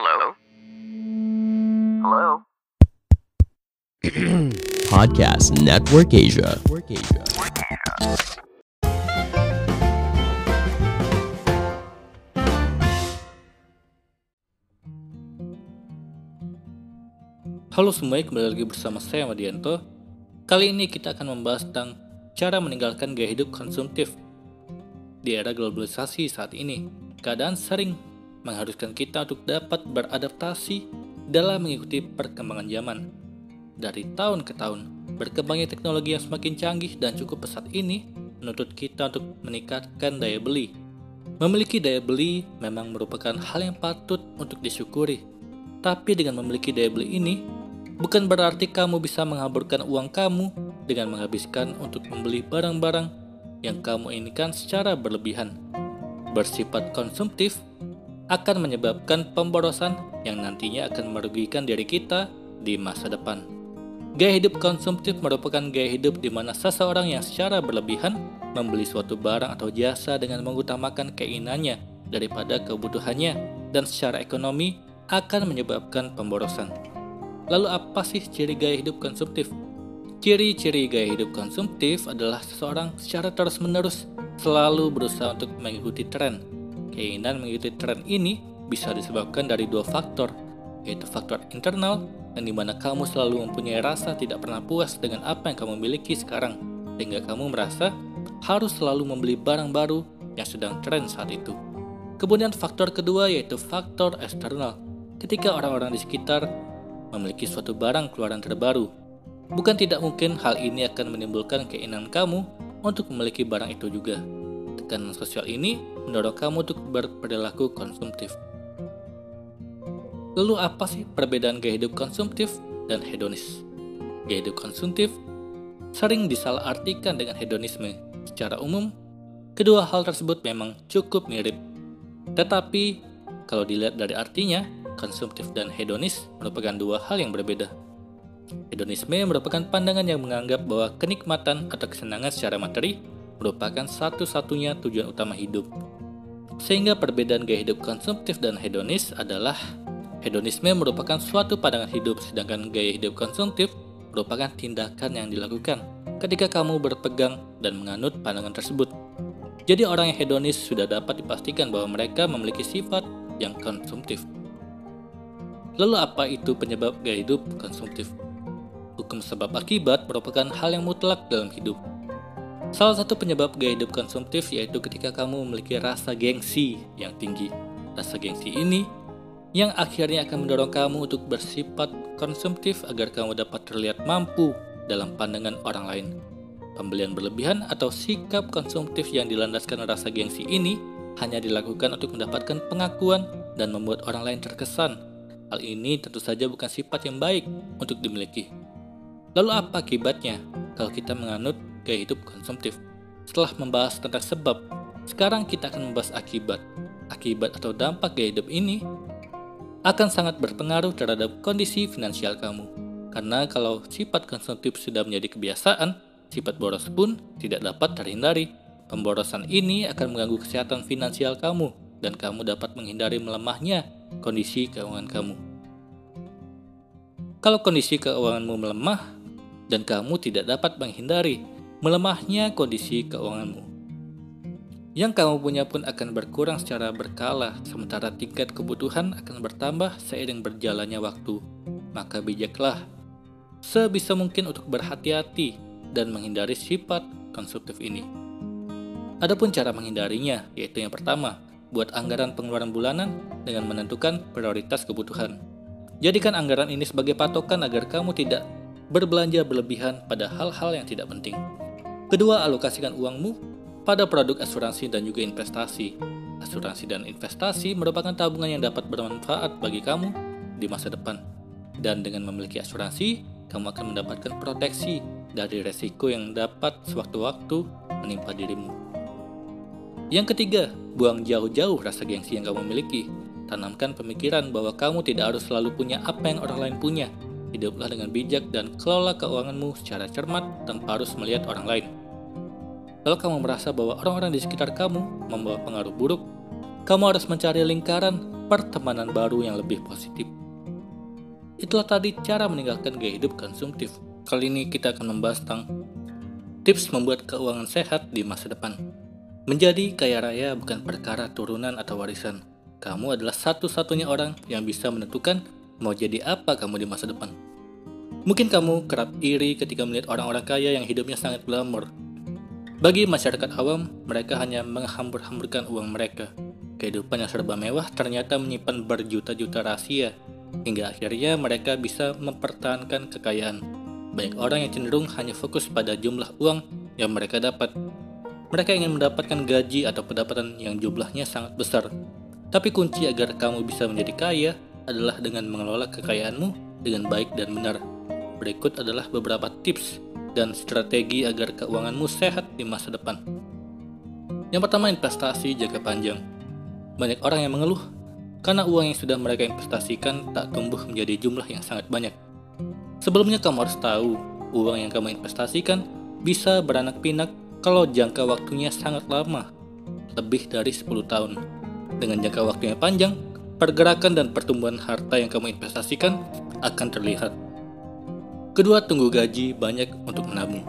Hello? Hello? Podcast Network Asia. Halo semuanya, kembali lagi bersama saya Madianto. Kali ini kita akan membahas tentang cara meninggalkan gaya hidup konsumtif. Di era globalisasi saat ini, keadaan sering mengharuskan kita untuk dapat beradaptasi dalam mengikuti perkembangan zaman. Dari tahun ke tahun, berkembangnya teknologi yang semakin canggih dan cukup pesat ini menuntut kita untuk meningkatkan daya beli. Memiliki daya beli memang merupakan hal yang patut untuk disyukuri. Tapi dengan memiliki daya beli ini, bukan berarti kamu bisa menghaburkan uang kamu dengan menghabiskan untuk membeli barang-barang yang kamu inginkan secara berlebihan. Bersifat konsumtif akan menyebabkan pemborosan yang nantinya akan merugikan diri kita di masa depan. Gaya hidup konsumtif merupakan gaya hidup di mana seseorang yang secara berlebihan membeli suatu barang atau jasa dengan mengutamakan keinginannya daripada kebutuhannya dan secara ekonomi akan menyebabkan pemborosan. Lalu apa sih ciri gaya hidup konsumtif? Ciri-ciri gaya hidup konsumtif adalah seseorang secara terus-menerus selalu berusaha untuk mengikuti tren. Keinginan mengikuti tren ini bisa disebabkan dari dua faktor, yaitu faktor internal yang di mana kamu selalu mempunyai rasa tidak pernah puas dengan apa yang kamu miliki sekarang, sehingga kamu merasa harus selalu membeli barang baru yang sedang tren saat itu. Kemudian faktor kedua yaitu faktor eksternal, ketika orang-orang di sekitar memiliki suatu barang keluaran terbaru. Bukan tidak mungkin hal ini akan menimbulkan keinginan kamu untuk memiliki barang itu juga. Tekanan sosial ini mendorong kamu untuk berperilaku konsumtif. Lalu apa sih perbedaan gaya hidup konsumtif dan hedonis? Gaya hidup konsumtif sering disalahartikan dengan hedonisme. Secara umum, kedua hal tersebut memang cukup mirip. Tetapi, kalau dilihat dari artinya, konsumtif dan hedonis merupakan dua hal yang berbeda. Hedonisme merupakan pandangan yang menganggap bahwa kenikmatan atau kesenangan secara materi merupakan satu-satunya tujuan utama hidup. Sehingga perbedaan gaya hidup konsumtif dan hedonis adalah hedonisme merupakan suatu pandangan hidup sedangkan gaya hidup konsumtif merupakan tindakan yang dilakukan ketika kamu berpegang dan menganut pandangan tersebut. Jadi orang yang hedonis sudah dapat dipastikan bahwa mereka memiliki sifat yang konsumtif. Lalu apa itu penyebab gaya hidup konsumtif? Hukum sebab akibat merupakan hal yang mutlak dalam hidup. Salah satu penyebab gaya hidup konsumtif yaitu ketika kamu memiliki rasa gengsi yang tinggi. Rasa gengsi ini yang akhirnya akan mendorong kamu untuk bersifat konsumtif agar kamu dapat terlihat mampu dalam pandangan orang lain. Pembelian berlebihan atau sikap konsumtif yang dilandaskan rasa gengsi ini hanya dilakukan untuk mendapatkan pengakuan dan membuat orang lain terkesan. Hal ini tentu saja bukan sifat yang baik untuk dimiliki. Lalu apa akibatnya kalau kita menganut gaya hidup konsumtif? Setelah membahas tentang sebab, sekarang kita akan membahas akibat. Akibat atau dampak gaya hidup ini akan sangat berpengaruh terhadap kondisi finansial kamu. Karena kalau sifat konsumtif sudah menjadi kebiasaan, sifat boros pun tidak dapat terhindari. Pemborosan ini akan mengganggu kesehatan finansial kamu dan kamu dapat menghindari melemahnya kondisi keuangan kamu. Kalau kondisi keuanganmu melemah dan kamu tidak dapat menghindari melemahnya kondisi keuanganmu, yang kamu punya pun akan berkurang secara berkala, sementara tingkat kebutuhan akan bertambah seiring berjalannya waktu. Maka bijaklah sebisa mungkin untuk berhati-hati dan menghindari sifat konsumtif ini. Adapun cara menghindarinya, yaitu yang pertama, buat anggaran pengeluaran bulanan dengan menentukan prioritas kebutuhan. Jadikan anggaran ini sebagai patokan agar kamu tidak berbelanja berlebihan pada hal-hal yang tidak penting. Kedua, alokasikan uangmu pada produk asuransi dan juga investasi. Asuransi dan investasi merupakan tabungan yang dapat bermanfaat bagi kamu di masa depan. Dan dengan memiliki asuransi, kamu akan mendapatkan proteksi dari resiko yang dapat sewaktu-waktu menimpa dirimu. Yang ketiga, buang jauh-jauh rasa gengsi yang kamu miliki. Tanamkan pemikiran bahwa kamu tidak harus selalu punya apa yang orang lain punya. Hiduplah dengan bijak dan kelola keuanganmu secara cermat tanpa harus melihat orang lain. Kalau kamu merasa bahwa orang-orang di sekitar kamu membawa pengaruh buruk, kamu harus mencari lingkaran pertemanan baru yang lebih positif. Itulah tadi cara meninggalkan gaya hidup konsumtif. Kali ini kita akan membahas tentang tips membuat keuangan sehat di masa depan. Menjadi kaya raya bukan perkara turunan atau warisan. Kamu adalah satu-satunya orang yang bisa menentukan mau jadi apa kamu di masa depan. Mungkin kamu kerap iri ketika melihat orang-orang kaya yang hidupnya sangat glamor. Bagi masyarakat awam, mereka hanya menghambur-hamburkan uang mereka. Kehidupan yang serba mewah ternyata menyimpan berjuta-juta rahasia, hingga akhirnya mereka bisa mempertahankan kekayaan. Banyak orang yang cenderung hanya fokus pada jumlah uang yang mereka dapat, mereka ingin mendapatkan gaji atau pendapatan yang jumlahnya sangat besar. Tapi kunci agar kamu bisa menjadi kaya adalah dengan mengelola kekayaanmu dengan baik dan benar. Berikut adalah beberapa tips dan strategi agar keuanganmu sehat di masa depan. Yang pertama, investasi jangka panjang. Banyak orang yang mengeluh karena uang yang sudah mereka investasikan tak tumbuh menjadi jumlah yang sangat banyak. Sebelumnya kamu harus tahu, uang yang kamu investasikan bisa beranak pinak kalau jangka waktunya sangat lama, lebih dari 10 tahun. Dengan jangka waktu yang panjang, pergerakan dan pertumbuhan harta yang kamu investasikan akan terlihat. Kedua, tunggu gaji banyak untuk menabung.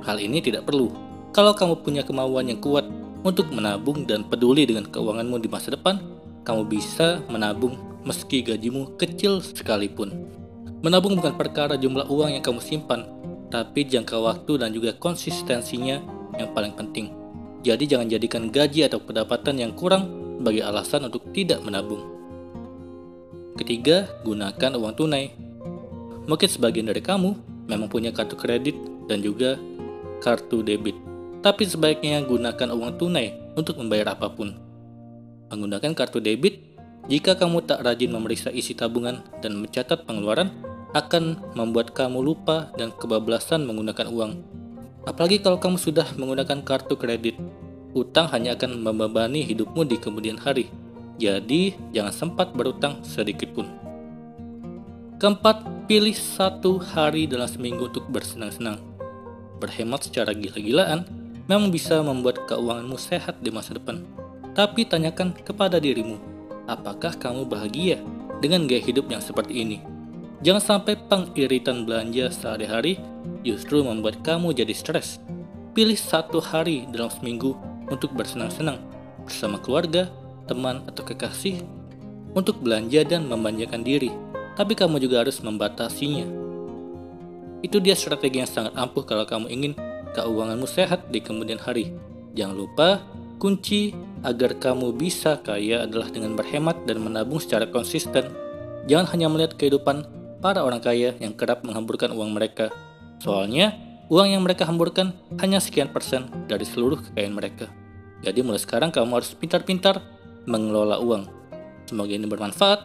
Hal ini tidak perlu. Kalau kamu punya kemauan yang kuat untuk menabung dan peduli dengan keuanganmu di masa depan, kamu bisa menabung meski gajimu kecil sekalipun. Menabung bukan perkara jumlah uang yang kamu simpan, tapi jangka waktu dan juga konsistensinya yang paling penting. Jadi jangan jadikan gaji atau pendapatan yang kurang sebagai alasan untuk tidak menabung. Ketiga, gunakan uang tunai. Mungkin sebagian dari kamu memang punya kartu kredit dan juga kartu debit. Tapi sebaiknya gunakan uang tunai untuk membayar apa pun. Menggunakan kartu debit, jika kamu tak rajin memeriksa isi tabungan dan mencatat pengeluaran, akan membuat kamu lupa dan kebablasan menggunakan uang. Apalagi kalau kamu sudah menggunakan kartu kredit, utang hanya akan membebani hidupmu di kemudian hari. Jadi, jangan sempat berutang sedikit pun. Keempat, pilih satu hari dalam seminggu untuk bersenang-senang. Berhemat secara gila-gilaan memang bisa membuat keuanganmu sehat di masa depan. Tapi tanyakan kepada dirimu, apakah kamu bahagia dengan gaya hidup yang seperti ini? Jangan sampai pengiritan belanja sehari-hari justru membuat kamu jadi stres. Pilih satu hari dalam seminggu untuk bersenang-senang bersama keluarga, teman, atau kekasih untuk belanja dan memanjakan diri. Tapi kamu juga harus membatasinya. Itu dia strategi yang sangat ampuh kalau kamu ingin keuanganmu sehat di kemudian hari. Jangan lupa, kunci agar kamu bisa kaya adalah dengan berhemat dan menabung secara konsisten. Jangan hanya melihat kehidupan para orang kaya yang kerap menghamburkan uang mereka. Soalnya, uang yang mereka hamburkan hanya sekian persen dari seluruh kekayaan mereka. Jadi mulai sekarang kamu harus pintar-pintar mengelola uang. Semoga ini bermanfaat.